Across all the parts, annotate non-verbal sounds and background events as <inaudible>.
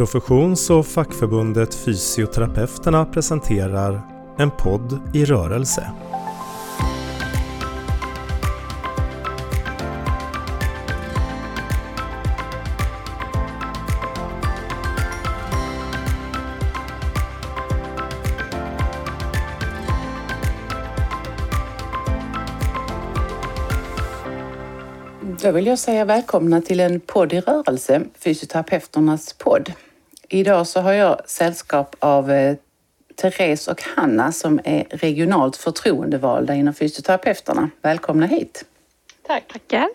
Professions och fackförbundet Fysioterapeuterna presenterar En podd i rörelse. Då vill jag säga välkomna till en podd i rörelse, Fysioterapeuternas podd. Idag så har jag sällskap av eh, Therese och Hanna som är regionalt förtroendevalda inom fysioterapeuterna. Välkomna hit! Tack! Tackar!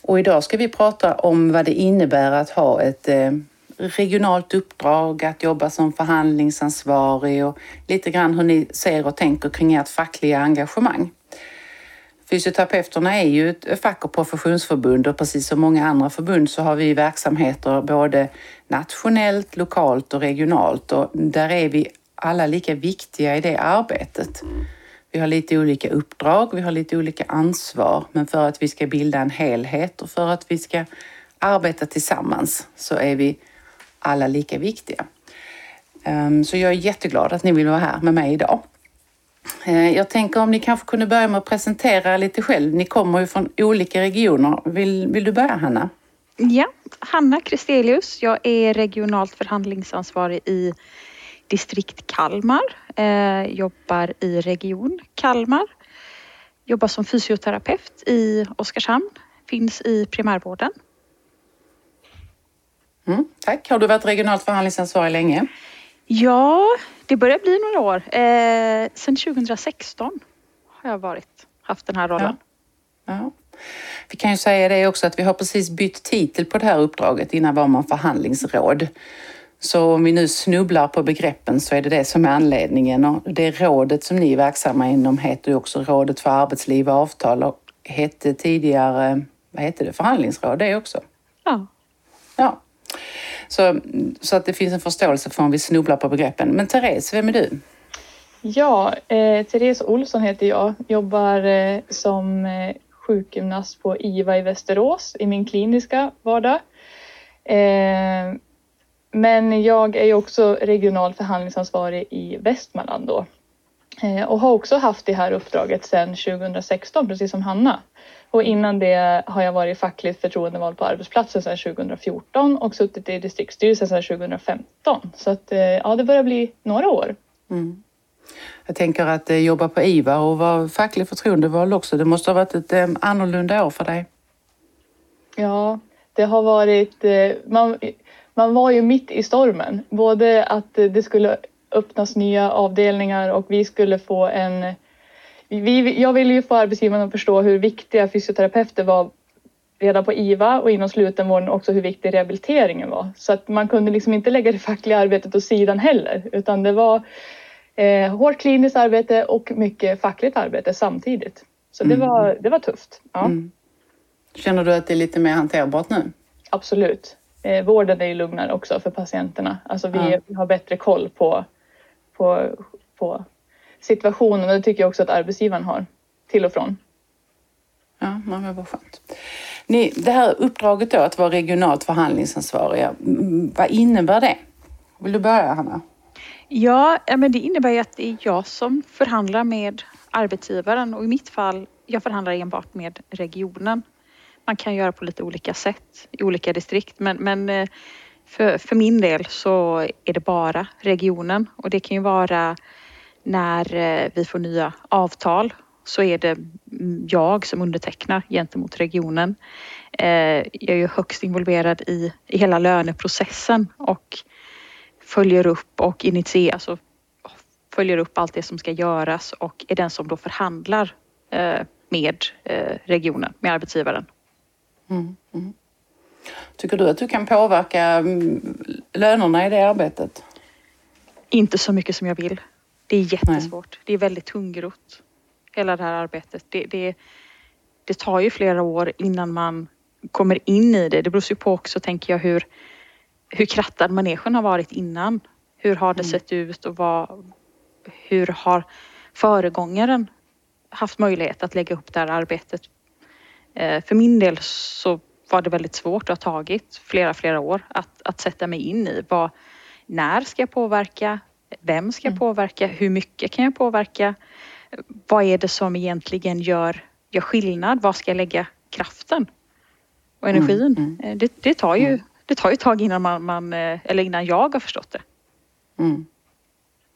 Och idag ska vi prata om vad det innebär att ha ett eh, regionalt uppdrag, att jobba som förhandlingsansvarig och lite grann hur ni ser och tänker kring ert fackliga engagemang. Fysioterapeuterna är ju ett fack och professionsförbund och precis som många andra förbund så har vi verksamheter både nationellt, lokalt och regionalt och där är vi alla lika viktiga i det arbetet. Vi har lite olika uppdrag, vi har lite olika ansvar, men för att vi ska bilda en helhet och för att vi ska arbeta tillsammans så är vi alla lika viktiga. Ehm, så jag är jätteglad att ni vill vara här med mig idag. Eh, jag tänker om ni kanske kunde börja med att presentera lite själv. Ni kommer ju från olika regioner. Vill, vill du börja Hanna? Ja, Hanna Kristelius. Jag är regionalt förhandlingsansvarig i distrikt Kalmar. Eh, jobbar i region Kalmar. Jobbar som fysioterapeut i Oskarshamn. Finns i primärvården. Mm, tack. Har du varit regionalt förhandlingsansvarig länge? Ja, det börjar bli några år. Eh, sen 2016 har jag varit, haft den här rollen. Ja. ja. Vi kan ju säga det också att vi har precis bytt titel på det här uppdraget. Innan var man förhandlingsråd. Så om vi nu snubblar på begreppen så är det det som är anledningen. Och det rådet som ni är verksamma inom heter ju också Rådet för arbetsliv och avtal och hette tidigare, vad hette det, förhandlingsråd det också? Ja. Så, så att det finns en förståelse för om vi snubblar på begreppen. Men Therese, vem är du? Ja, eh, Therese Olsson heter jag. Jobbar eh, som eh, sjukgymnast på IVA i Västerås i min kliniska vardag. Eh, men jag är ju också regional förhandlingsansvarig i Västmanland då. Eh, och har också haft det här uppdraget sedan 2016, precis som Hanna. Och innan det har jag varit fackligt förtroendevald på arbetsplatsen sedan 2014 och suttit i distriktsstyrelsen sedan 2015. Så att, eh, ja, det börjar bli några år. Mm. Jag tänker att eh, jobba på IVA och vara facklig förtroendevald också, det måste ha varit ett annorlunda år för dig? Ja, det har varit... Man, man var ju mitt i stormen. Både att det skulle öppnas nya avdelningar och vi skulle få en vi, jag ville ju få arbetsgivarna att förstå hur viktiga fysioterapeuter var redan på IVA och inom slutenvården också hur viktig rehabiliteringen var. Så att man kunde liksom inte lägga det fackliga arbetet åt sidan heller utan det var eh, hårt kliniskt arbete och mycket fackligt arbete samtidigt. Så det, mm. var, det var tufft. Ja. Mm. Känner du att det är lite mer hanterbart nu? Absolut. Eh, vården är ju lugnare också för patienterna. Alltså vi, ja. vi har bättre koll på, på, på situationen och det tycker jag också att arbetsgivaren har till och från. Ja, men vad skönt. Ni, det här uppdraget då att vara regionalt förhandlingsansvariga, vad innebär det? Vill du börja Hanna? Ja, men det innebär ju att det är jag som förhandlar med arbetsgivaren och i mitt fall, jag förhandlar enbart med regionen. Man kan göra på lite olika sätt i olika distrikt men, men eh, för, för min del så är det bara regionen och det kan ju vara när eh, vi får nya avtal så är det jag som undertecknar gentemot regionen. Eh, jag är ju högst involverad i, i hela löneprocessen och följer upp och initierar, alltså följer upp allt det som ska göras och är den som då förhandlar eh, med regionen, med arbetsgivaren. Mm, mm. Tycker du att du kan påverka mm, lönerna i det arbetet? Inte så mycket som jag vill. Det är jättesvårt. Nej. Det är väldigt tungrot. Hela det här arbetet. Det, det, det tar ju flera år innan man kommer in i det. Det beror ju på också, tänker jag, hur, hur krattad manegen har varit innan. Hur har det mm. sett ut och vad, hur har föregångaren haft möjlighet att lägga upp det här arbetet? Eh, för min del så var det väldigt svårt och har tagit flera, flera år att, att sätta mig in i. Vad, när ska jag påverka? Vem ska jag mm. påverka? Hur mycket kan jag påverka? Vad är det som egentligen gör, gör skillnad? Var ska jag lägga kraften och mm, energin? Mm, mm. Det, det, tar ju, mm. det tar ju ett tag innan, man, man, eh, eller innan jag har förstått det.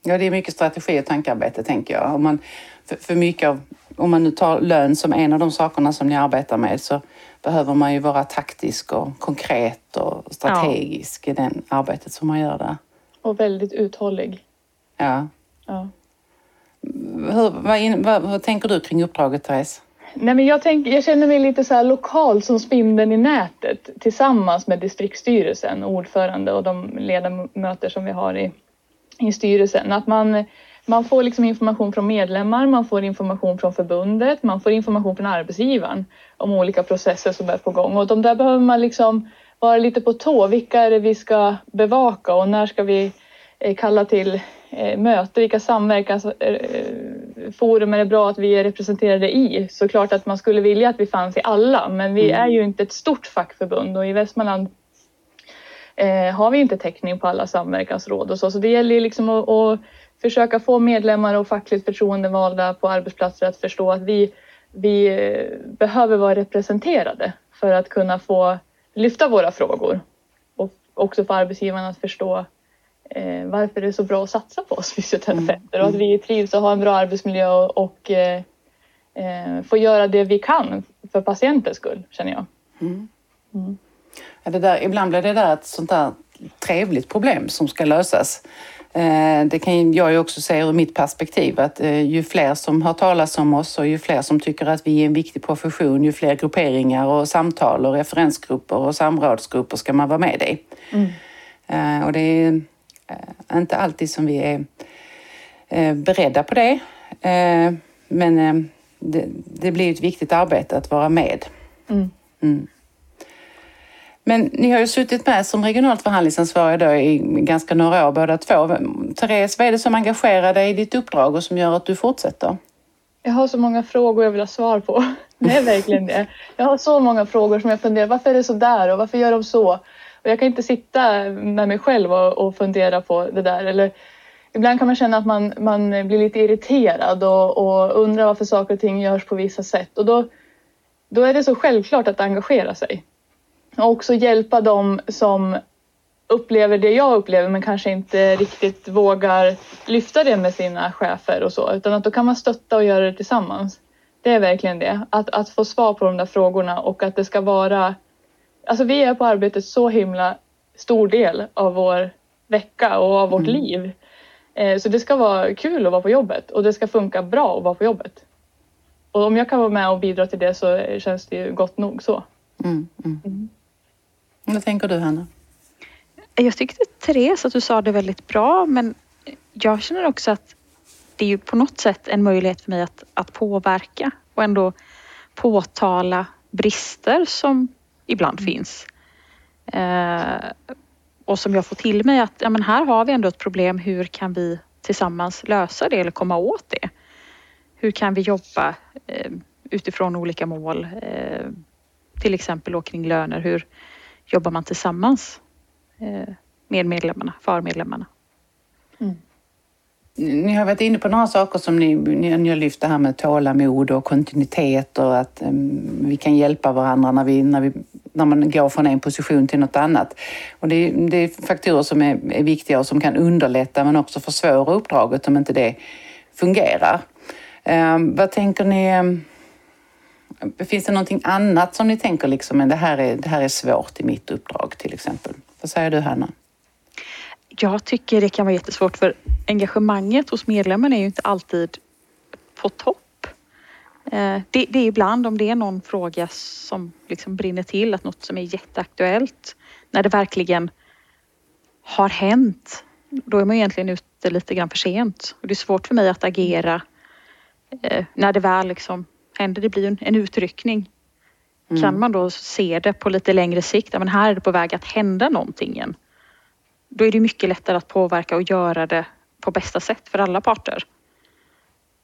Ja, det är mycket strategi och tankearbete tänker jag. Om man, för, för mycket av, om man nu tar lön som en av de sakerna som ni arbetar med så behöver man ju vara taktisk och konkret och strategisk ja. i det arbetet som man gör där. Och väldigt uthållig. Ja. ja. Hur, vad, in, vad, vad tänker du kring uppdraget, Therese? Nej, men jag, tänk, jag känner mig lite så här lokal som spindeln i nätet tillsammans med distriktsstyrelsen, ordförande och de ledamöter som vi har i, i styrelsen. Att man, man får liksom information från medlemmar, man får information från förbundet, man får information från arbetsgivaren om olika processer som är på gång och de där behöver man liksom vara lite på tå. Vilka är det vi ska bevaka och när ska vi eh, kalla till eh, möte? Vilka samverkansforum är det bra att vi är representerade i? Såklart att man skulle vilja att vi fanns i alla, men vi mm. är ju inte ett stort fackförbund och i Västmanland eh, har vi inte täckning på alla samverkansråd och så, så det gäller liksom att, att försöka få medlemmar och fackligt förtroendevalda på arbetsplatser att förstå att vi, vi behöver vara representerade för att kunna få lyfta våra frågor och också få arbetsgivarna att förstå eh, varför det är så bra att satsa på oss <laughs> fysioterapeuter och att vi trivs och har en bra arbetsmiljö och, och eh, eh, får göra det vi kan för patientens skull, känner jag. Mm. Mm. Ja, det där, ibland blir det där ett sånt där trevligt problem som ska lösas. Eh, det kan jag ju också se ur mitt perspektiv att eh, ju fler som hör talas om oss och ju fler som tycker att vi är en viktig profession, ju fler grupperingar och samtal och referensgrupper och samrådsgrupper ska man vara med i. Mm. Eh, och det är inte alltid som vi är beredda på det. Men det blir ett viktigt arbete att vara med. Mm. Mm. Men ni har ju suttit med som regionalt förhandlingsansvariga i ganska några år båda två. Therese, vad är det som engagerar dig i ditt uppdrag och som gör att du fortsätter? Jag har så många frågor jag vill ha svar på. <laughs> Det är verkligen det. Jag har så många frågor som jag funderar, varför är det så där och varför gör de så? Och jag kan inte sitta med mig själv och, och fundera på det där. Eller, ibland kan man känna att man, man blir lite irriterad och, och undrar varför saker och ting görs på vissa sätt. Och då, då är det så självklart att engagera sig. Och också hjälpa dem som upplever det jag upplever men kanske inte riktigt vågar lyfta det med sina chefer och så utan att då kan man stötta och göra det tillsammans. Det är verkligen det, att, att få svar på de där frågorna och att det ska vara Alltså vi är på arbetet så himla stor del av vår vecka och av vårt mm. liv. Eh, så det ska vara kul att vara på jobbet och det ska funka bra att vara på jobbet. Och om jag kan vara med och bidra till det så känns det ju gott nog så. Mm, mm. Vad tänker du Hanna? Jag tyckte Therese att du sa det väldigt bra men jag känner också att det är ju på något sätt en möjlighet för mig att, att påverka och ändå påtala brister som ibland mm. finns. Eh, och som jag får till mig att ja, men här har vi ändå ett problem. Hur kan vi tillsammans lösa det eller komma åt det? Hur kan vi jobba eh, utifrån olika mål? Eh, till exempel kring löner. Hur, jobbar man tillsammans eh, med medlemmarna, för medlemmarna. Mm. Ni har varit inne på några saker som ni, ni, har lyft det här med tålamod och kontinuitet och att um, vi kan hjälpa varandra när, vi, när, vi, när man går från en position till något annat. Och det, det är faktorer som är, är, viktiga och som kan underlätta men också försvåra uppdraget om inte det fungerar. Um, vad tänker ni? Um, Finns det någonting annat som ni tänker liksom, men det här, är, det här är svårt i mitt uppdrag till exempel? Vad säger du Hanna? Jag tycker det kan vara jättesvårt för engagemanget hos medlemmarna är ju inte alltid på topp. Eh, det, det, är ibland om det är någon fråga som liksom brinner till, att något som är jätteaktuellt, när det verkligen har hänt, då är man egentligen ute lite grann för sent. Och det är svårt för mig att agera eh, när det väl liksom händer, det blir en, en utryckning. Mm. Kan man då se det på lite längre sikt, men här är det på väg att hända någonting igen. Då är det mycket lättare att påverka och göra det på bästa sätt för alla parter.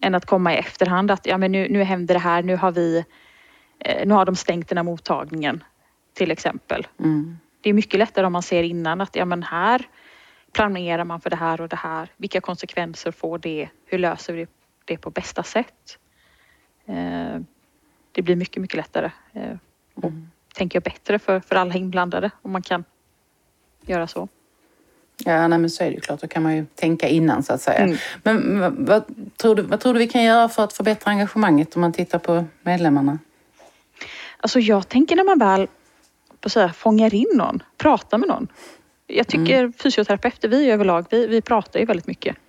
Än att komma i efterhand att ja, men nu, nu händer det här, nu har vi eh, nu har de stängt den här mottagningen. till exempel. Mm. Det är mycket lättare om man ser innan att ja, men här planerar man för det här och det här. Vilka konsekvenser får det? Hur löser vi det på bästa sätt? Eh, det blir mycket, mycket lättare eh, och Mm. tänker jag bättre för, för alla inblandade om man kan göra så. Ja, nej, men så är det ju klart. Då kan man ju tänka innan så att säga. Mm. Men vad, vad, tror du, vad tror du vi kan göra för att förbättra engagemanget om man tittar på medlemmarna? Alltså jag tänker när man väl på så här, fångar in någon, pratar med någon. Jag tycker fysioterapeuter, vi överlag, vi, vi pratar ju väldigt mycket eh,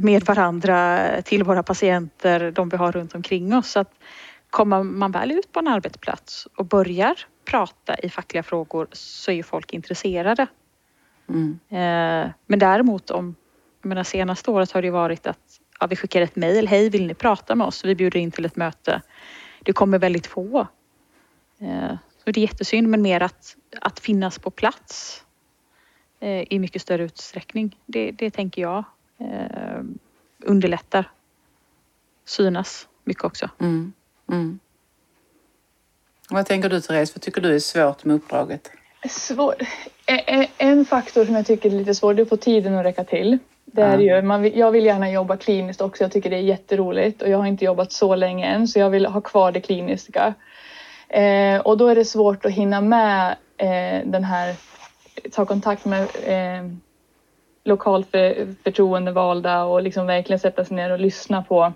med varandra, till våra patienter, de vi har runt omkring oss. Så att kommer man väl ut på en arbetsplats och börjar prata i fackliga frågor så är ju folk intresserade. Mm. Eh, Men däremot om, jag menar senaste året har det varit att ja, vi skickar ett mejl, hej vill ni prata med oss? Vi bjuder in till ett möte. Det kommer väldigt få. Eh, Så det är jättesynd men mer att, att finnas på plats eh, i mycket större utsträckning. Det, det tänker jag eh, underlättar. Synas mycket också. Mm. Mm. Vad tänker du Therese? Vad tycker du är svårt med uppdraget? Svår. En faktor som jag tycker är lite svår det är att få tiden att räcka till. Det är ju, man vill, jag vill gärna jobba kliniskt också. Jag tycker det är jätteroligt och jag har inte jobbat så länge än så jag vill ha kvar det kliniska. Eh, och då är det svårt att hinna med eh, den här, ta kontakt med eh, lokalt för, förtroendevalda och liksom verkligen sätta sig ner och lyssna på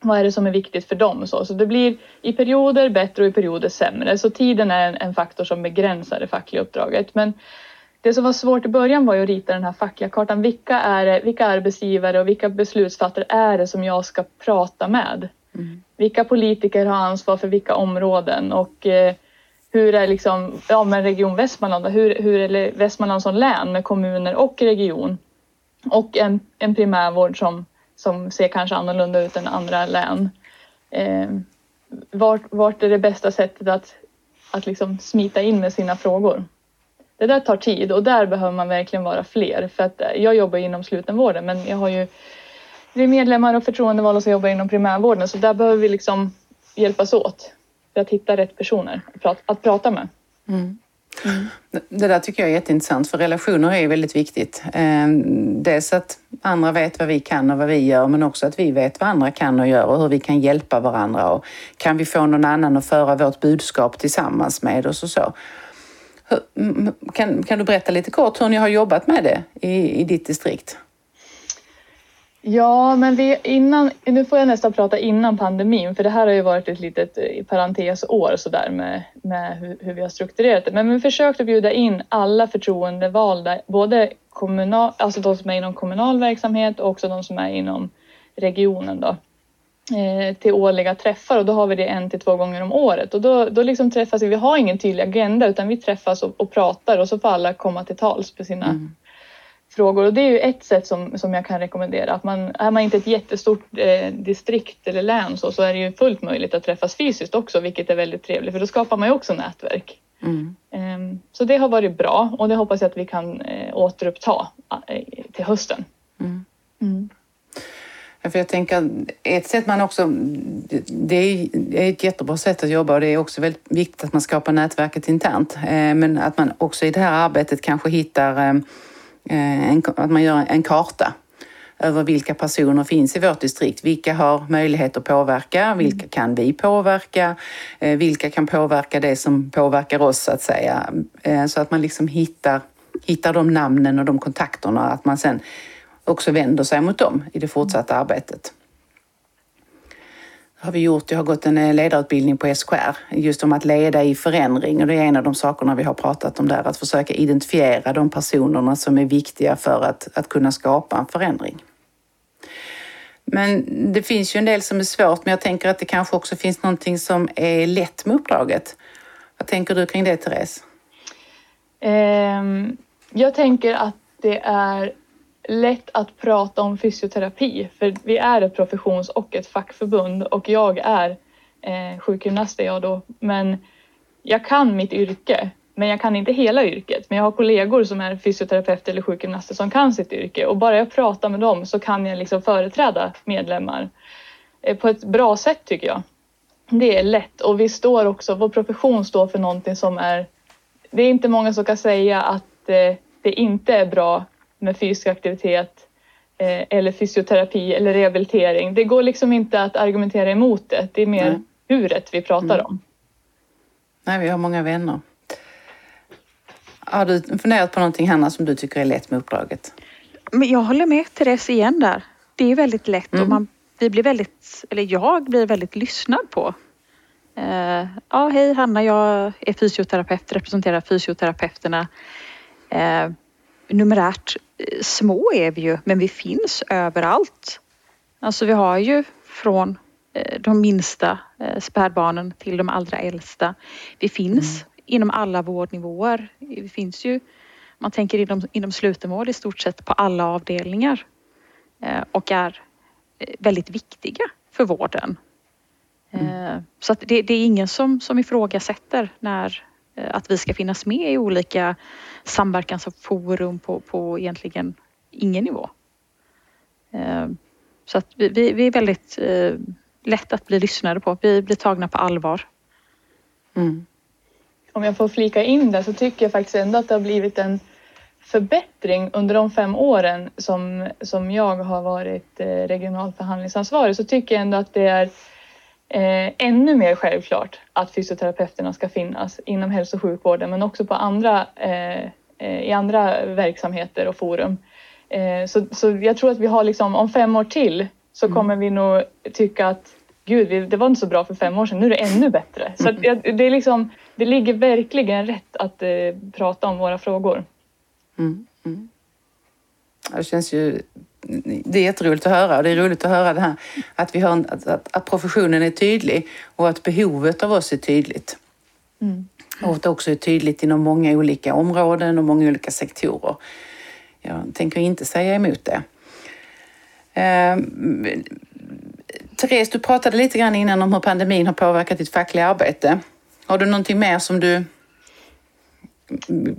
vad är det som är viktigt för dem. Så, så det blir i perioder bättre och i perioder sämre. Så tiden är en, en faktor som begränsar det fackliga uppdraget. Men det som var svårt i början var ju att rita den här fackliga kartan. Vilka, är det, vilka arbetsgivare och vilka beslutsfattare är det som jag ska prata med? Mm. Vilka politiker har ansvar för vilka områden och eh, hur är liksom, ja men Region Västmanland, då? hur, hur är Västmanland som län med kommuner och region? Och en, en primärvård som, som ser kanske annorlunda ut än andra län. Eh, vart, vart är det bästa sättet att, att liksom smita in med sina frågor? Det där tar tid och där behöver man verkligen vara fler. För att eh, jag jobbar inom slutenvården men jag har ju vi är medlemmar och förtroendevalda som jobbar inom primärvården så där behöver vi liksom hjälpas åt för att hitta rätt personer att prata, att prata med. Mm. Det- Det där tycker jag är jätteintressant för relationer är väldigt viktigt. Eh, Dels att andra vet vad vi kan och vad vi gör men också att vi vet vad andra kan och gör och hur vi kan hjälpa varandra och kan vi få någon annan att föra vårt budskap tillsammans med oss och så. Kan, kan du berätta lite kort hur ni har jobbat med det i, i ditt distrikt? Ja, men vi innan, nu får jag nästan prata innan pandemin för det här har ju varit ett litet eh, parentesår sådär med, med hur, hur vi har strukturerat det. Men vi försökte bjuda in alla förtroendevalda, både kommunal, alltså de som är inom kommunal verksamhet och också de som är inom regionen då, eh, till årliga träffar och då har vi det en till två gånger om året och då, då liksom träffas vi. Vi har ingen tydlig agenda utan vi träffas och, och pratar och så får alla komma till tals på sina Mm frågor och det är ju ett sätt som, som jag kan rekommendera. Att man, är man inte ett jättestort eh, distrikt eller län så, så är det ju fullt möjligt att träffas fysiskt också vilket är väldigt trevligt för då skapar man ju också nätverk. Mm. Ehm, så det har varit bra och det hoppas jag att vi kan eh, återuppta eh, till hösten. Mm. Mm. För jag tänker, ett sätt man också, det är ett jättebra sätt att jobba och det är också väldigt viktigt att man skapar nätverket internt. Eh, Men att man också i det här arbetet kanske hittar, eh, en, att man gör en karta över vilka personer finns i vårt distrikt. Vilka har möjlighet att påverka? Vilka kan vi påverka? Eh, Vilka kan påverka det som påverkar oss så att säga? Eh, Så att man liksom hittar, hittar de namnen och de kontakterna. Att man sen också vänder sig mot dem i det fortsatta arbetet. Har vi gjort. Jag har gått en eh, ledarutbildning på SKR just om att leda i förändring och det är en av de sakerna vi har pratat om där. Att försöka identifiera de personerna som är viktiga för att, att kunna skapa en förändring. Men det finns ju en del som är svårt, men jag tänker att det kanske också finns någonting som är lätt med uppdraget. Vad tänker du kring det, Therese? Ehm, jag tänker att det är lätt att prata om fysioterapi för vi är ett professions och ett fackförbund och jag är eh, sjukgymnast är jag då men jag kan mitt yrke men jag kan inte hela yrket. Men jag har kollegor som är fysioterapeuter eller sjukgymnaster som kan sitt yrke och bara jag pratar med dem så kan jag liksom företräda medlemmar eh, på ett bra sätt tycker jag. det är lätt och vi står också, vår profession står för någonting som är, det är inte många som kan säga att eh, det inte är bra med fysisk aktivitet eh, eller fysioterapi eller rehabilitering. Det går liksom inte att argumentera emot det. Det är mer Nej. huret vi pratar mm. om. Nej, vi har många vänner. Har du funderat på någonting Hanna som du tycker är lätt med uppdraget? Men jag håller med Therese igen där. Det är väldigt lätt mm. och man, vi blir väldigt, eller jag blir väldigt lyssnad på. Uh, ja, hej Hanna, jag är fysioterapeut, representerar fysioterapeuterna. Uh, numerärt uh, små är vi ju, men vi finns överallt. Alltså vi har ju från de minsta spädbarnen till de allra äldsta. Vi finns mm. inom alla vårdnivåer. Vi finns ju man tänker inom, inom slutenvård i stort sett på alla avdelningar eh, och är eh, väldigt viktiga för vården. Mm. Eh, så att det, det, är ingen som, som ifrågasätter när, att vi ska finnas med i olika samverkansforum på, på egentligen ingen nivå. Så att vi, vi, vi är väldigt lätt att bli lyssnade på. Vi blir tagna på allvar. Mm. Om jag får flika in där så tycker jag faktiskt ändå att det har blivit en förbättring under de fem åren som, som jag har varit eh, regional förhandlingsansvarig så tycker jag ändå att det är eh, ännu mer självklart att fysioterapeuterna ska finnas inom hälso och sjukvården men också på andra, eh, eh i andra verksamheter och forum. Eh, så, så jag tror att vi har liksom, om fem år till så mm. kommer vi nog tycka att gud, det var inte så bra för fem år sedan, nu är det ännu bättre. Så att, det, är liksom, det ligger verkligen rätt att eh, prata om våra frågor. Mm, mm. Det känns ju... Det är jätteroligt att höra och det är roligt att höra det här att, vi har, att, att, att professionen är tydlig och att behovet av oss är tydligt. Mm. Och att det också är tydligt inom många olika områden och många olika sektorer. Jag tänker inte säga emot det. Eh, Therese, du pratade lite grann innan om hur pandemin har påverkat ditt fackliga arbete. Har du någonting mer som du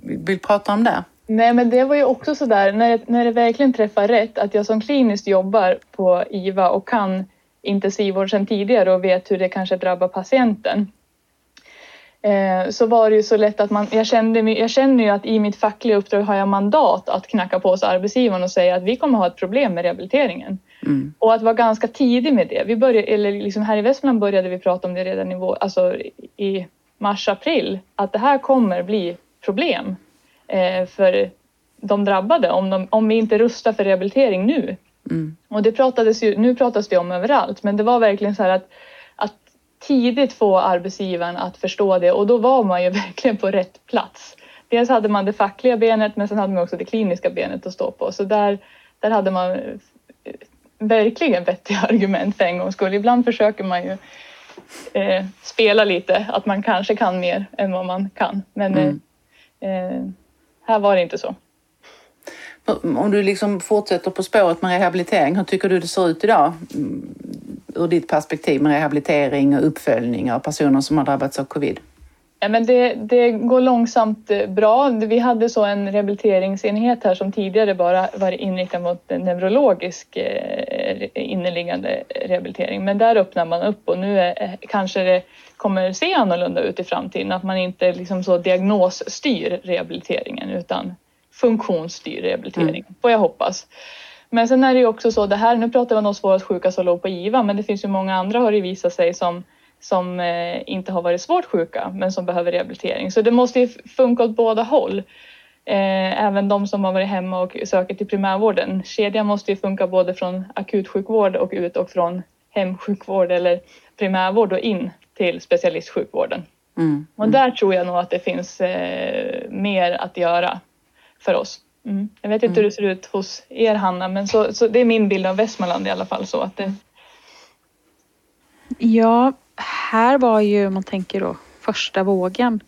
vill prata om där? Nej, men det var ju också sådär när, när det verkligen träffar rätt att jag som kliniskt jobbar på IVA och kan intensivvård sedan tidigare och vet hur det kanske drabbar patienten. Eh, så var det ju så lätt att man, jag kände, jag känner ju att i mitt fackliga uppdrag har jag mandat att knacka på hos arbetsgivaren och säga att vi kommer ha ett problem med rehabiliteringen. Mm. Och att vara ganska tidig med det. Vi började, eller liksom här i Västmanland började vi prata om det redan i, alltså i mars, april, att det här kommer bli problem för de drabbade om, de, om vi inte rustar för rehabilitering nu. Mm. Och det pratades ju, nu pratas det om överallt, men det var verkligen så här att, att tidigt få arbetsgivaren att förstå det och då var man ju <laughs> verkligen på rätt plats. Dels hade man det fackliga benet men sen hade man också det kliniska benet att stå på. Så där, där hade man verkligen vettiga <laughs> argument för en gångs skull. Ibland försöker man ju eh, spela lite, att man kanske kan mer än vad man kan. Men mm. eh, här var det inte så. Om du liksom fortsätter på spåret med rehabilitering, hur tycker du det ser ut idag? Mm, ur ditt perspektiv med rehabilitering och uppföljning av personer som har drabbats av covid? Ja, men det, det, går långsamt eh, bra. Vi hade så en rehabiliteringsenhet här som tidigare bara var inriktad mot neurologisk eh, inneliggande rehabilitering. Men där öppnar man upp och nu är, kanske det kommer se annorlunda ut i framtiden. Att man inte liksom så diagnosstyr rehabiliteringen utan funktionsstyr rehabiliteringen, mm. får jag hoppas. Men sen är det ju också så, det här, nu pratar vi om de svårast sjuka som låg på IVA, men det finns ju många andra har det visat sig som som eh, inte har varit svårt sjuka men som behöver rehabilitering. Så det måste ju funka åt båda håll. Eh, även de som har varit hemma och söker till primärvården. Kedjan måste ju funka både från akutsjukvård och ut och från hemsjukvård eller primärvård och in till specialistsjukvården. Mm. Och där tror jag nog att det finns eh, mer att göra för oss. Mm. Jag vet inte hur det ser ut hos er Hanna, men så, så det är min bild av Västmanland i alla fall. Så att det... Ja, här var ju, om man tänker då, första vågen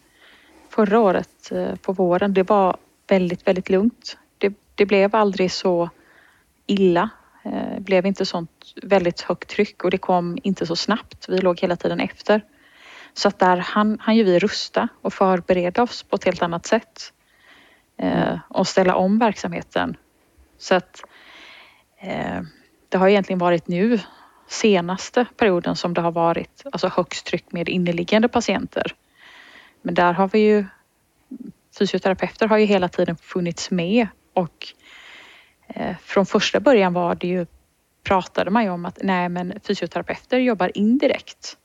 förra året eh, på våren. Det var väldigt, väldigt lugnt. Det, det blev aldrig så illa. Det blev inte sånt väldigt högt tryck och det kom inte så snabbt. Vi låg hela tiden efter. Så att där hann, hann ju vi rusta och förbereda oss på ett helt annat sätt. Eh, och ställa om verksamheten. Så att eh, det har egentligen varit nu senaste perioden som det har varit alltså högst tryck med inneliggande patienter. Men där har vi ju fysioterapeuter har ju hela tiden funnits med och eh, från första början var det ju pratade man ju om att nej men fysioterapeuter jobbar indirekt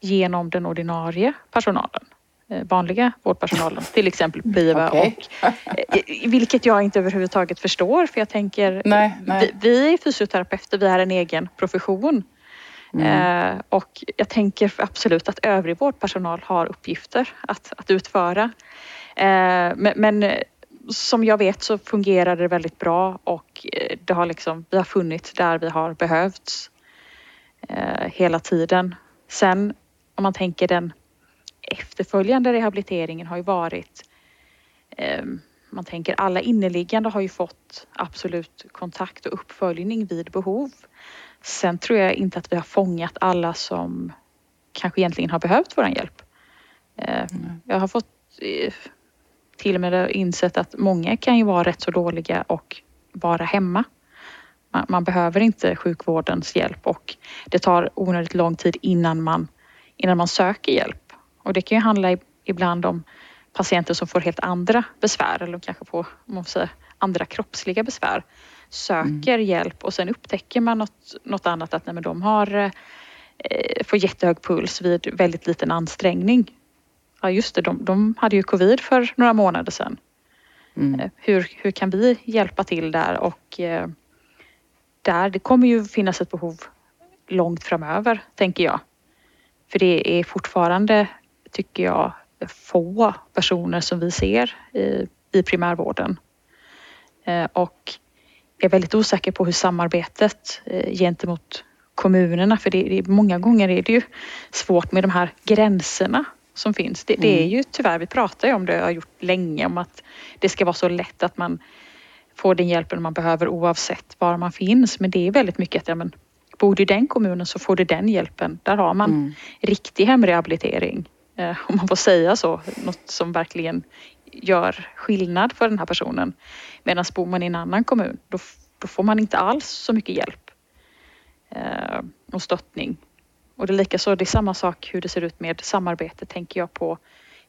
genom den ordinarie personalen. Eh, vanliga vårdpersonalen, till exempel BIVA. Okay. Och, eh, vilket jag inte överhuvudtaget förstår för jag tänker, nej, nej. Vi, vi, är fysioterapeuter, vi är en egen profession. Mm. Eh, och jag tänker absolut att övrig vårdpersonal har uppgifter att, att utföra. Eh, men, men, som jag vet så fungerar det väldigt bra och eh, det har liksom, vi har funnits där vi har behövts eh, hela tiden. Sen om man tänker den efterföljande rehabiliteringen har ju varit eh, man tänker alla inneliggande har ju fått absolut kontakt och uppföljning vid behov. Sen tror jag inte att vi har fångat alla som kanske egentligen har behövt vår hjälp. Eh, jag har fått eh, till och med insett att många kan ju vara rätt så dåliga och vara hemma. Man, man behöver inte sjukvårdens hjälp och det tar onödigt lång tid innan man, innan man söker hjälp. Och det kan ju handla ibland om patienter som får helt andra besvär eller kanske får man säga, andra kroppsliga besvär. Söker mm. hjälp och sen upptäcker man något, något annat att nej, men de har eh, får jättehög puls vid väldigt liten ansträngning. Ja just det, de, de hade ju covid för några månader sedan. Mm. Eh, hur, hur kan vi hjälpa till där och eh, där, det kommer ju finnas ett behov långt framöver tänker jag. För det är fortfarande tycker jag, få personer som vi ser i, i primärvården. Eh, och jag är väldigt osäker på hur samarbetet eh, gentemot kommunerna, för det, det, många gånger är det ju svårt med de här gränserna som finns. Det, det är mm. ju tyvärr, vi pratar ju om det, jag har gjort länge, om att det ska vara så lätt att man får den hjälpen man behöver oavsett var man finns. Men det är väldigt mycket att ja, men, bor du i den kommunen så får du den hjälpen. Där har man mm. riktig hemrehabilitering. Eh, om man får säga så, något som verkligen gör skillnad för den här personen. Medan bor man i en annan kommun, då, då får man inte alls så mycket hjälp eh, och stöttning. Och det är likaså, det är samma sak hur det ser ut med samarbete, tänker jag på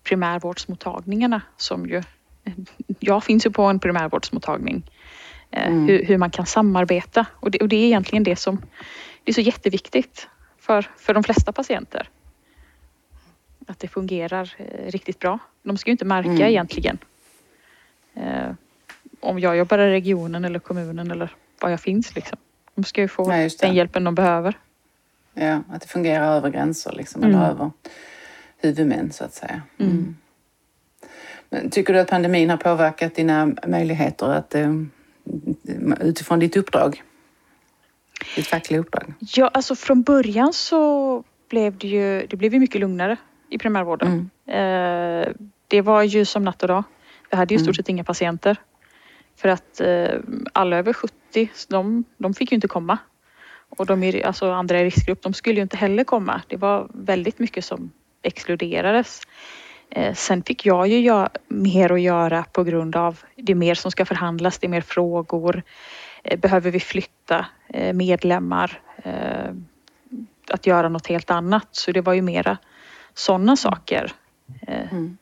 primärvårdsmottagningarna som ju, <laughs> jag finns ju på en primärvårdsmottagning. Eh, mm. Hur, hur, man kan samarbeta och det, och det är egentligen det som, det är så jätteviktigt för, för de flesta patienter att det fungerar eh, riktigt bra. De ska ju inte märka mm. egentligen eh, om jag jobbar i regionen eller kommunen eller var jag finns. Liksom. De ska ju få ja, den hjälpen de behöver. Ja, att det fungerar över gränser liksom, mm. eller över huvudmän så att säga. Mm. mm. Men tycker du att pandemin har påverkat dina möjligheter att eh, utifrån ditt uppdrag? Ditt fackliga uppdrag? Ja, alltså från början så blev det ju, det blev ju mycket lugnare i primärvården. Mm. Eh, det var ju som natt och dag. Vi hade ju i stort mm. sett inga patienter. För att eh, alla över 70, de, de fick ju inte komma. Och de alltså andra i riskgrupp, de skulle ju inte heller komma. Det var väldigt mycket som exkluderades. Eh, sen fick jag ju mer att göra på grund av det är mer som ska förhandlas, det är mer frågor. Behöver vi flytta medlemmar? Att göra något helt annat. Så det var ju mera sådana saker. Eh, mm.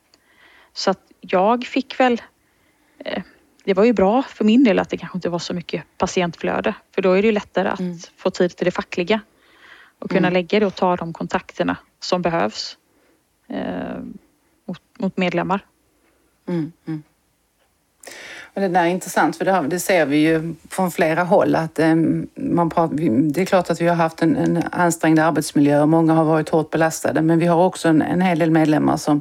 Så att jag fick väl eh, det var ju bra för min del att det kanske inte var så mycket patientflöde för då är det ju lättare att mm. få tid till det fackliga och kunna mm. lägga det och ta de kontakterna som behövs eh, mot, mot, medlemmar. Och det där är intressant för det, det ser vi ju från flera håll att eh, man pratar, det är klart att vi har haft en, en ansträngd arbetsmiljö och många har varit hårt belastade men vi har också en, en hel del medlemmar som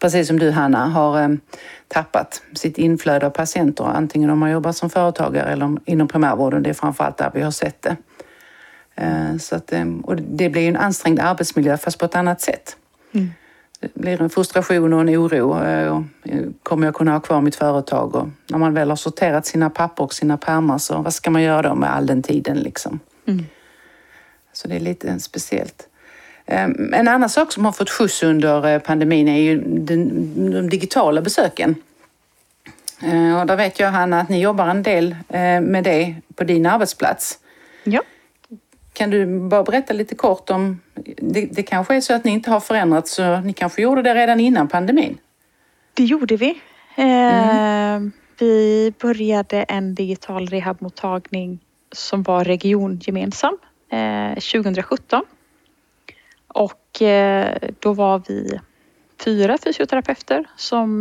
precis som du Hanna har eh, tappat sitt inflöde av patienter antingen om man jobbar som företagare eller inom primärvården. Det är framförallt där vi har sett det. Eh, så att, ehm, och det blir ju en ansträngd arbetsmiljö fast på ett annat sätt. Mm blir en frustration och en oro. Eh, kommer jag kunna ha kvar mitt företag? Och när man väl har sorterat sina papper och sina pärmar så vad ska man göra då med all den tiden liksom? Mm. Så det är lite speciellt. Ehm, en annan sak som har fått skjuts under eh, pandemin är ju den, de digitala besöken. Eh, och där vet jag Hanna att ni jobbar en del med det på din arbetsplats. Ja. Kan du bara berätta lite kort om, det, det kanske är så att ni inte har förändrats, så ni kanske gjorde det redan innan pandemin? Det gjorde vi. Mm. Vi började en digital rehabmottagning som var regiongemensam 2017. Och då var vi fyra fysioterapeuter som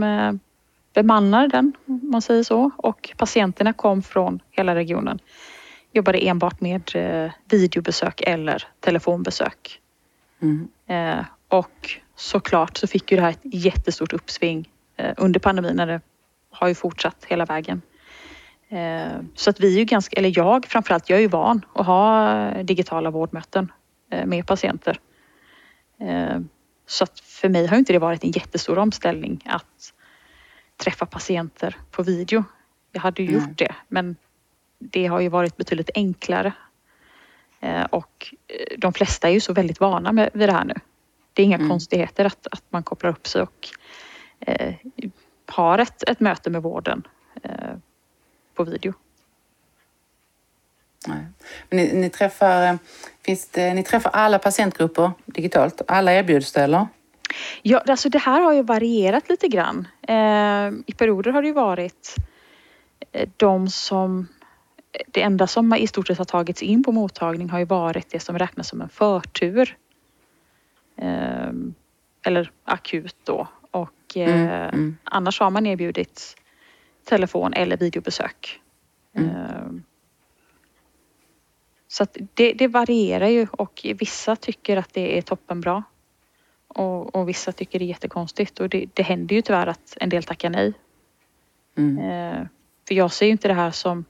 bemannar den, om man säger så. Och patienterna kom från hela regionen. Jobbade enbart med eh, videobesök eller telefonbesök. Mm. Eh, och såklart så fick ju det här ett jättestort uppsving eh, under pandemin när det har ju fortsatt hela vägen. Så att vi är ju ganska, eller jag framförallt, jag är ju van att ha digitala vårdmöten med patienter. Så att för mig har inte det varit en jättestor omställning att träffa patienter på video. Jag hade ju gjort det men det har ju varit betydligt enklare. Eh, och eh, de flesta är ju så väldigt vana med, vid det här nu. Det är inga mm. konstigheter att, att man kopplar upp sig och eh, har ett, ett möte med vården eh, på video. Nej. Men ni, ni, träffar, finns det, ni träffar alla patientgrupper digitalt? Alla erbjuds det eller? Ja, alltså det här har ju varierat lite grann. Eh, I perioder har det ju varit eh, de som det enda som i stort sett har tagits in på mottagning har ju varit det som räknas som en förtur. Eh, eller akut då. Och eh, mm, mm. annars har man erbjudit telefon eller videobesök. Mm. Eh, så det, det, varierar ju och vissa tycker att det är toppenbra. Och, och vissa tycker det är jättekonstigt och det, det händer ju tyvärr att en del tackar nej. Mm. Eh, för jag ser ju inte det här som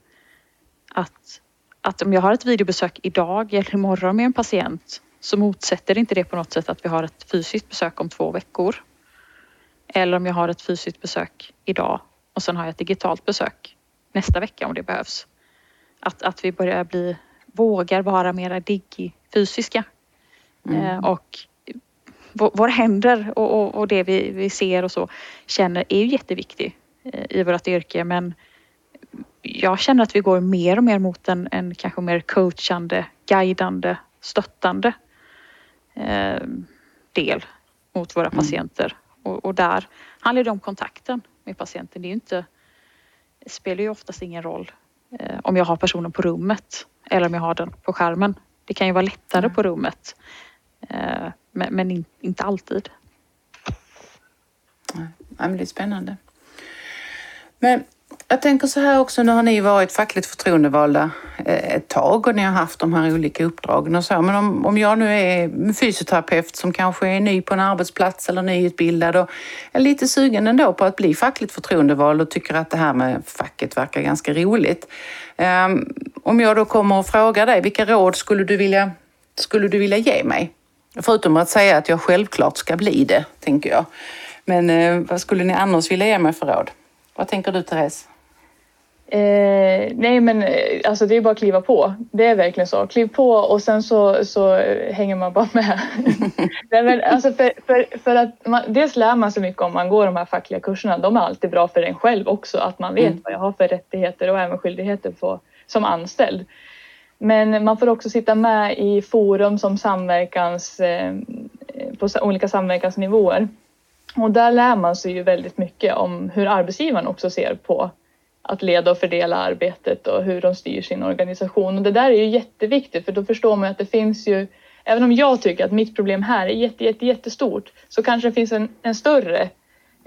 att, att om jag har ett videobesök idag eller imorgon med en patient så motsätter inte det på något sätt att vi har ett fysiskt besök om två veckor. Eller om jag har ett fysiskt besök idag och sen har jag ett digitalt besök nästa vecka om det behövs. Att, att vi börjar bli, vågar vara mera digi fysiska. Mm. Eh, och våra händer och, och, och, det vi, vi ser och så känner är ju jätteviktigt eh, i vårt yrke men jag känner att vi går mer och mer mot en, en kanske mer coachande, guidande, stöttande eh, del mot våra mm. patienter. Och, och, där handlar det om kontakten med patienten. Det, är inte, det spelar ju oftast ingen roll eh, om jag har personen på rummet eller om jag har den på skärmen. Det kan ju vara lättare mm. på rummet eh, men, men in, inte alltid. Nej, men det är spännande. Men jag tänker så här också, nu har ni varit fackligt förtroendevalda eh, ett tag och ni har haft de här olika uppdragen och så. Men om, om jag nu är fysioterapeut som kanske är ny på en arbetsplats eller nyutbildad och är lite sugen ändå på att bli fackligt förtroendevald och tycker att det här med facket verkar ganska roligt. Um, om jag då kommer och frågar dig, vilka råd skulle du vilja, skulle du vilja ge mig? Förutom att säga att jag självklart ska bli det, tänker jag. Men eh, vad skulle ni annars vilja ge mig för råd? Vad tänker du Therese? Eh, nej men eh, alltså det är bara att kliva på. Det är verkligen så. Kliv på och sen så, så hänger man bara med. <laughs> nej, men alltså för, för, för att man, dels lär man sig mycket om man går de här fackliga kurserna. De är alltid bra för en själv också. Att man vet mm. vad jag har för rättigheter och även skyldigheter på, som anställd. Men man får också sitta med i forum som samverkans, eh, på olika samverkansnivåer. Och där lär man sig ju väldigt mycket om hur arbetsgivaren också ser på att leda och fördela arbetet och hur de styr sin organisation. Och det där är ju jätteviktigt för då förstår man att det finns ju, även om jag tycker att mitt problem här är jätte, jätte, jättestort, så kanske det finns en, en större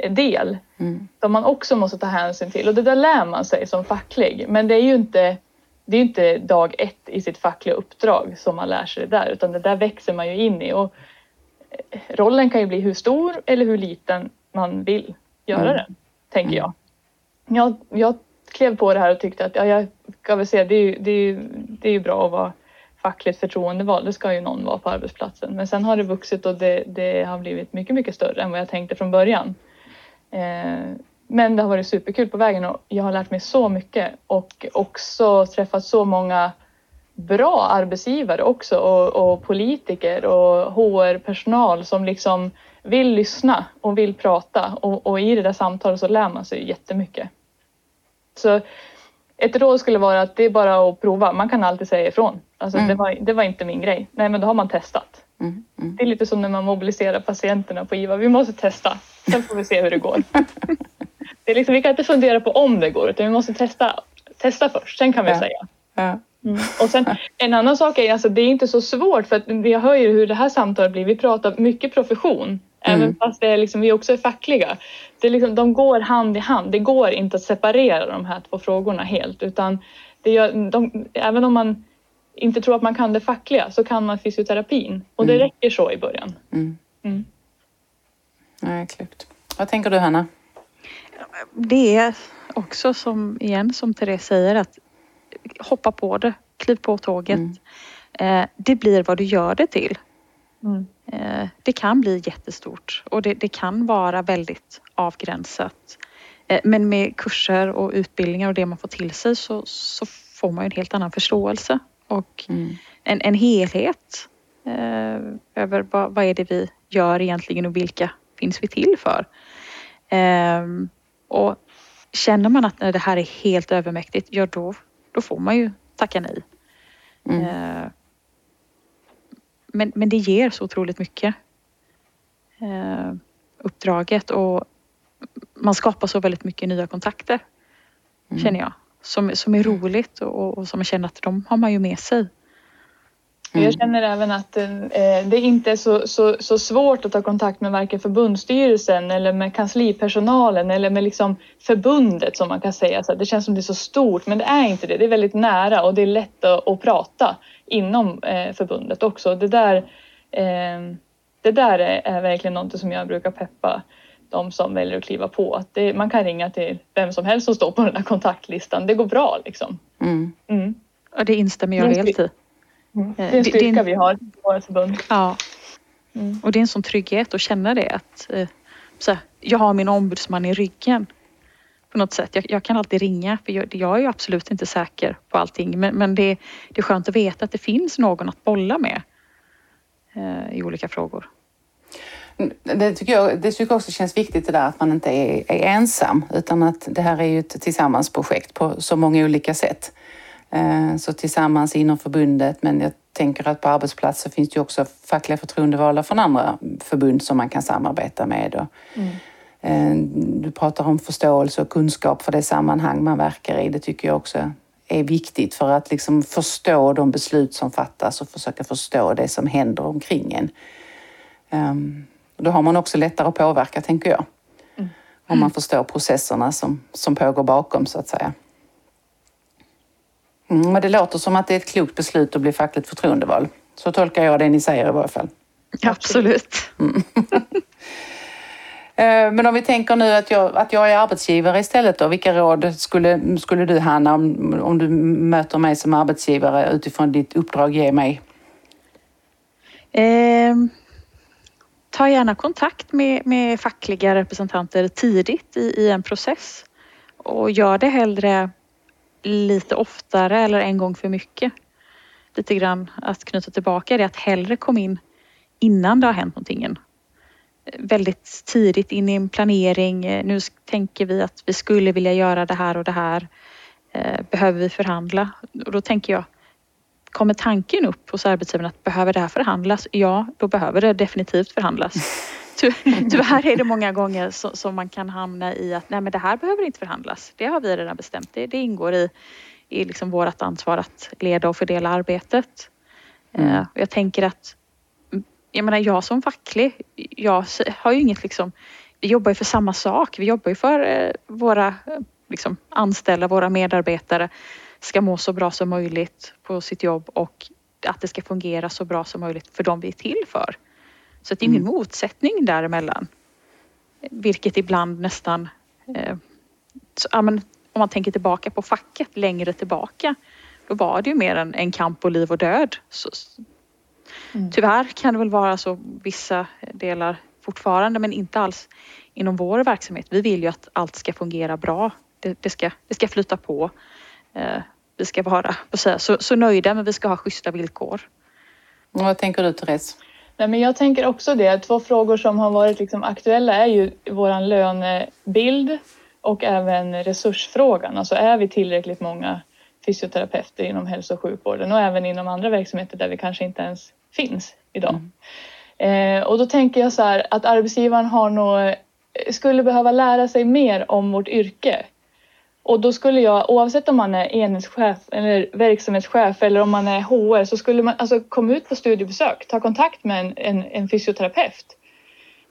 del mm. som man också måste ta hänsyn till. Och det där lär man sig som facklig. Men det är ju inte, det är inte dag ett i sitt fackliga uppdrag som man lär sig det där, utan det där växer man ju in i. Och rollen kan ju bli hur stor eller hur liten man vill göra mm. den, tänker jag. jag. Jag klev på det här och tyckte att ja, jag ska väl säga, det är ju, det är ju, det är ju bra att vara fackligt förtroendevald. Det ska ju någon vara på arbetsplatsen. Men sen har det vuxit och det, det har blivit mycket, mycket större än vad jag tänkte från början. Eh, men det har varit superkul på vägen och jag har lärt mig så mycket och också träffat så många bra arbetsgivare också och, och politiker och HR-personal som liksom vill lyssna och vill prata och, och, i det där samtalet så lär man sig jättemycket. Så ett råd skulle vara att det är bara att prova. Man kan alltid säga ifrån. Alltså, mm. det, var, det var inte min grej. Nej, men då har man testat. Mm. Mm. Det är lite som när man mobiliserar patienterna på IVA. Vi måste testa. Sen får vi se hur det går. <laughs> det är liksom, vi kan inte fundera på om det går utan vi måste testa, testa först. Sen kan vi ja. säga. Ja. Mm. Och sen en annan sak är alltså det är inte så svårt för att jag hör ju hur det här samtalet blir. Vi pratar mycket profession. Även mm. fast det är liksom, vi också är fackliga. Det är liksom, de går hand i hand. Det går inte att separera de här två frågorna helt utan det gör, de, även om man inte tror att man kan det fackliga så kan man fysioterapin och det mm. räcker så i början. Mm. Mm. Ja, klokt. Vad tänker du Hanna? Det är också som igen som Therese säger att hoppa på det, kliv på tåget. Mm. Eh, det blir vad du gör det till. Mm. Eh, det kan bli jättestort och det, det kan vara väldigt avgränsat. Eh, men med kurser och utbildningar och det man får till sig så, så får man en helt annan förståelse och mm. en, en helhet eh, över vad, vad är det vi gör egentligen och vilka finns vi till för? Eh, och känner man att det här är helt övermäktigt, ja då, då får man ju tacka nej. Mm. Eh, men, men det ger så otroligt mycket. Eh, uppdraget och man skapar så väldigt mycket nya kontakter. Mm. Känner jag. Som, som är roligt och, och som man känner att de har man ju med sig. Mm. Jag känner även att eh, det inte är så, så, så svårt att ta kontakt med varken förbundsstyrelsen eller med kanslipersonalen eller med liksom förbundet som man kan säga. Så det känns som det är så stort men det är inte det. Det är väldigt nära och det är lätt att, att prata inom eh, förbundet också. Det där, eh, det där är, är verkligen något som jag brukar peppa de som väljer att kliva på. Att det, man kan ringa till vem som helst som står på den här kontaktlistan. Det går bra liksom. Mm. Mm. Och det instämmer jag helt i. Mm. Det är en styrka det, vi har i vårt förbund. Ja. Mm. Och det är en sån trygghet att känna det att eh, så här, jag har min ombudsman i ryggen. På något sätt. Jag, jag kan alltid ringa för jag, jag, är ju absolut inte säker på allting men, men det, det är skönt att veta att det finns någon att bolla med eh, i olika frågor. Det tycker jag det tycker jag också känns viktigt det där att man inte är, är ensam utan att det här är ju ett tillsammansprojekt på så många olika sätt. Eh, så tillsammans inom förbundet, men jag tänker att på arbetsplatser finns det också fackliga förtroendevalda från andra förbund som man kan samarbeta med. Mm. Eh, du pratar om förståelse och kunskap för det sammanhang man verkar i. Det tycker jag också är viktigt för att liksom förstå de beslut som fattas och försöka förstå det som händer omkring en. Ehm, då har man också lättare att påverka, tänker jag. Mm. Om man förstår processerna som, som pågår bakom, så att säga. Mm, men det låter som att det är ett klokt beslut att bli fackligt förtroendevald. Så tolkar jag det ni säger i varje fall. Absolut. Mm. <laughs> Eh, men om vi tänker nu att jag, att jag är arbetsgivare istället då, vilka råd skulle, skulle du Hanna, om, om du möter mig som arbetsgivare utifrån ditt uppdrag, ge mig? Eh, ta gärna kontakt med, med fackliga representanter tidigt i, i en process och gör det hellre lite oftare eller en gång för mycket. Lite grann att knyta tillbaka det att hellre komma in innan det har hänt någonting. Eh, väldigt tidigt in i en planering. Eh, nu tänker vi att vi skulle vilja göra det här och det här. Eh, behöver vi förhandla? Och då tänker jag, kommer tanken upp hos arbetsgivaren att behöver det här förhandlas? Ja, då behöver det definitivt förhandlas. Tyvärr är det många gånger som man kan hamna i att nej men det här behöver inte förhandlas. Det har vi redan bestämt. Det, det ingår i, i liksom vårt ansvar att leda och fördela arbetet. Mm. Uh, jag tänker att jag menar jag som facklig, jag har ju inget liksom, vi jobbar ju för samma sak. Vi jobbar ju för uh, våra liksom, anställda, våra medarbetare ska må så bra som möjligt på sitt jobb och att det ska fungera så bra som möjligt för de vi är till för. Så det är ingen mm. motsättning däremellan. Vilket ibland nästan, eh, så, ja, men, om man tänker tillbaka på facket längre tillbaka, då var det ju mer en, en kamp på liv och död. Så, mm. Tyvärr kan det väl vara så vissa delar fortfarande men inte alls inom vår verksamhet. Vi vill ju att allt ska fungera bra. Det, det ska, det ska flyta på. Eh, vi ska vara så, så nöjda men vi ska ha schyssta villkor. vad tänker du Therese? Nej, men jag tänker också det. Två frågor som har varit liksom aktuella är ju våran lönebild och även resursfrågan. Alltså är vi tillräckligt många fysioterapeuter inom hälso och sjukvården och även inom andra verksamheter där vi kanske inte ens finns idag. Mm. Eh, och då tänker jag så här att arbetsgivaren har nog, skulle behöva lära sig mer om vårt yrke. Och då skulle jag, oavsett om man är enhetschef eller verksamhetschef eller om man är HR, så skulle man alltså komma ut på studiebesök, ta kontakt med en, en, en fysioterapeut.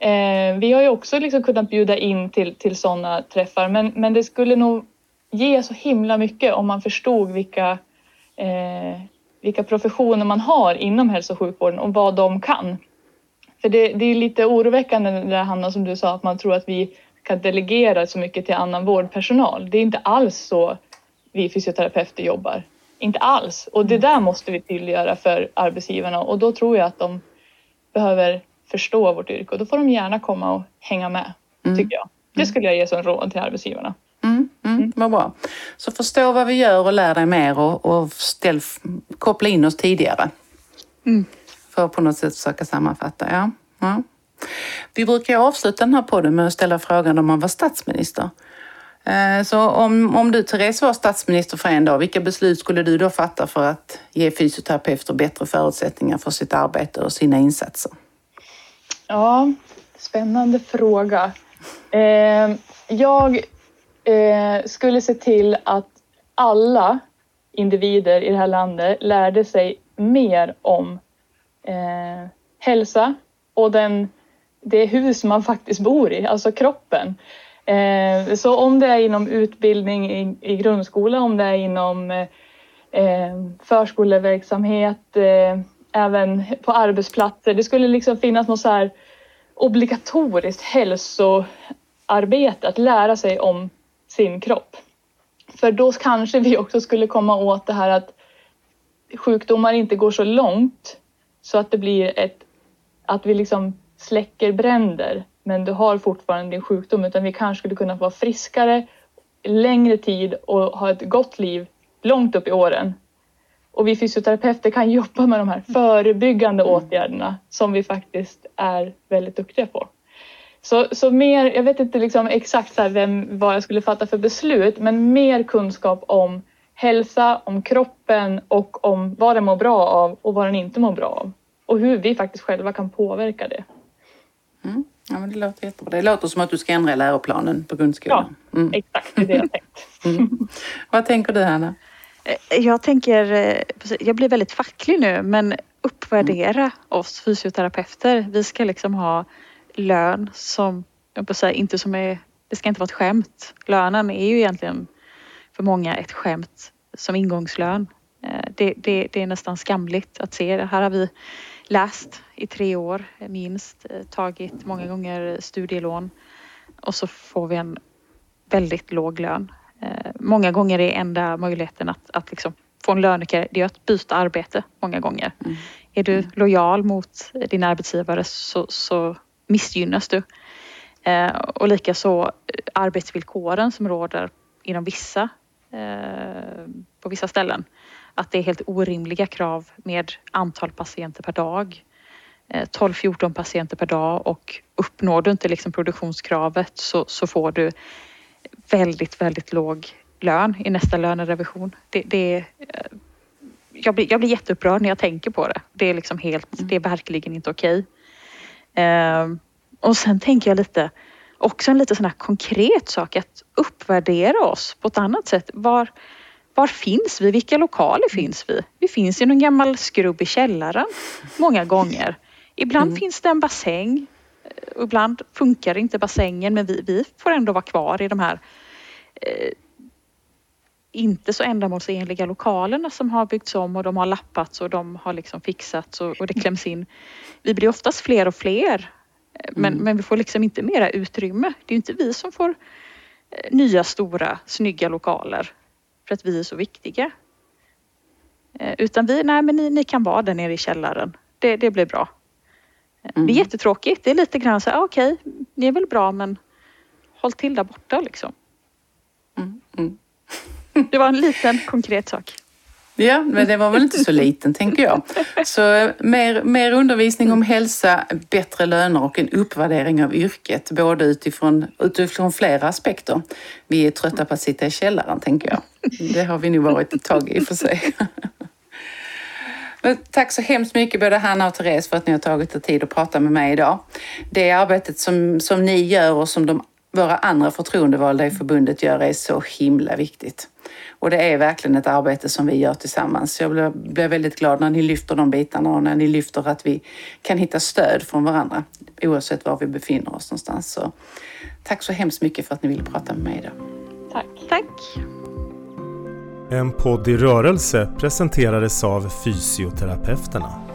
Eh, vi har ju också liksom kunnat bjuda in till, till sådana träffar, men, men det skulle nog ge så himla mycket om man förstod vilka, eh, vilka professioner man har inom hälso och sjukvården och vad de kan. För det, det är lite oroväckande det där Hanna som du sa att man tror att vi kan delegera så mycket till annan vårdpersonal. Det är inte alls så vi fysioterapeuter jobbar. Inte alls. Och det där måste vi tydliggöra för arbetsgivarna och då tror jag att de behöver förstå vårt yrke och då får de gärna komma och hänga med, mm. tycker jag. Det skulle jag ge som råd till arbetsgivarna. Mm, mm, mm. Vad bra. Så förstå vad vi gör och lär dig mer och, och ställ, koppla in oss tidigare. Mm. För att på något sätt försöka sammanfatta. Ja. ja. Vi brukar avsluta den här podden med att ställa frågan om man var statsminister. Eh, så om, om du Therese var statsminister för en dag, vilka beslut skulle du då fatta för att ge fysioterapeuter bättre förutsättningar för sitt arbete och sina insatser? Ja, spännande fråga. Eh, jag eh, skulle se till att alla individer i det här landet lärde sig mer om eh, hälsa och den, det hus man faktiskt bor i, alltså kroppen. Eh, så om det är inom utbildning i, i grundskola, om det är inom eh, förskoleverksamhet, eh, även på arbetsplatser. Det skulle liksom finnas något så här obligatoriskt hälsoarbete, att lära sig om sin kropp. För då kanske vi också skulle komma åt det här att sjukdomar inte går så långt så att det blir ett, att vi liksom släcker bränder men du har fortfarande din sjukdom utan vi kanske skulle kunna vara friskare längre tid och ha ett gott liv långt upp i åren. Och vi fysioterapeuter kan <laughs> jobba med de här förebyggande mm. åtgärderna som vi faktiskt är väldigt duktiga på. Så, så mer, jag vet inte liksom exakt så vem, vad jag skulle fatta för beslut, men mer kunskap om hälsa, om kroppen och om vad den mår bra av och vad den inte mår bra av. Och hur vi faktiskt själva kan påverka det. Mm. Ja, men det låter jättebra. Det låter som att du ska ändra läroplanen på grundskolan. Ja, mm. exakt. Det är det jag tänkt. <laughs> Mm. Vad tänker du, Hanna? Eh, jag tänker, eh, jag blir väldigt facklig nu, men uppvärdera mm. oss fysioterapeuter. Vi ska liksom ha lön som, jag på säga, inte som är, det ska inte vara ett skämt. Lönen är ju egentligen för många ett skämt som ingångslön. Eh, det, det, det är nästan skamligt att se. Här har vi läst i tre år minst, eh, tagit många gånger studielån och så får vi en väldigt låg lön. Eh, många gånger är enda möjligheten att, att liksom få en lönekarriär, det är att byta arbete många gånger. Mm. Är du lojal mot din arbetsgivare så, så missgynnas du. Eh, och likaså eh, arbetsvillkoren som råder inom vissa, eh, på vissa ställen. Att det är helt orimliga krav med antal patienter per dag. 12-14 patienter per dag och uppnår du inte liksom produktionskravet så, så får du väldigt, väldigt låg lön i nästa lönerevision. Det, det, jag, blir, jag blir jätteupprörd när jag tänker på det. Det är liksom helt, mm. det är verkligen inte okej. Ehm, och sen tänker jag lite, också en lite sån här konkret sak att uppvärdera oss på ett annat sätt. Var, var finns vi? Vilka lokaler finns vi? Vi finns i någon gammal skrubb i källaren många gånger. Ibland mm. finns det en bassäng. Ibland funkar inte bassängen men vi, vi får ändå vara kvar i de här eh, inte så ändamålsenliga lokalerna som har byggts om och de har lappats och de har liksom fixats och, och det kläms in. Vi blir oftast fler och fler men, mm. men vi får liksom inte mera utrymme. Det är inte vi som får eh, nya stora snygga lokaler för att vi är så viktiga. Eh, utan vi, nej men ni, ni kan vara där nere i källaren. Det, det blir bra. Mm. Det är mm. jättetråkigt. Det är lite grann så här, okej, okay, ni är väl bra men håll till där borta liksom. Mm. Mm. det var en liten konkret sak. Ja, men det var väl inte så liten tänker jag. Så mer, mer undervisning om hälsa, bättre löner och en uppvärdering av yrket, både utifrån, utifrån flera aspekter. Vi är trötta på att sitta i källaren tänker jag. Det har vi nog varit ett tag i och för sig. Men tack så hemskt mycket både Hanna och Therese för att ni har tagit er tid att prata med mig idag. Det arbetet som, som ni gör och som de, våra andra förtroendevalda i förbundet gör är så himla viktigt. Och det är verkligen ett arbete som vi gör tillsammans. Jag blir, blir väldigt glad när ni lyfter de bitarna och när ni lyfter att vi kan hitta stöd från varandra oavsett var vi befinner oss någonstans. Så, tack så hemskt mycket för att ni ville prata med mig idag. Tack. Tack. En podd i rörelse presenterades av Fysioterapeuterna.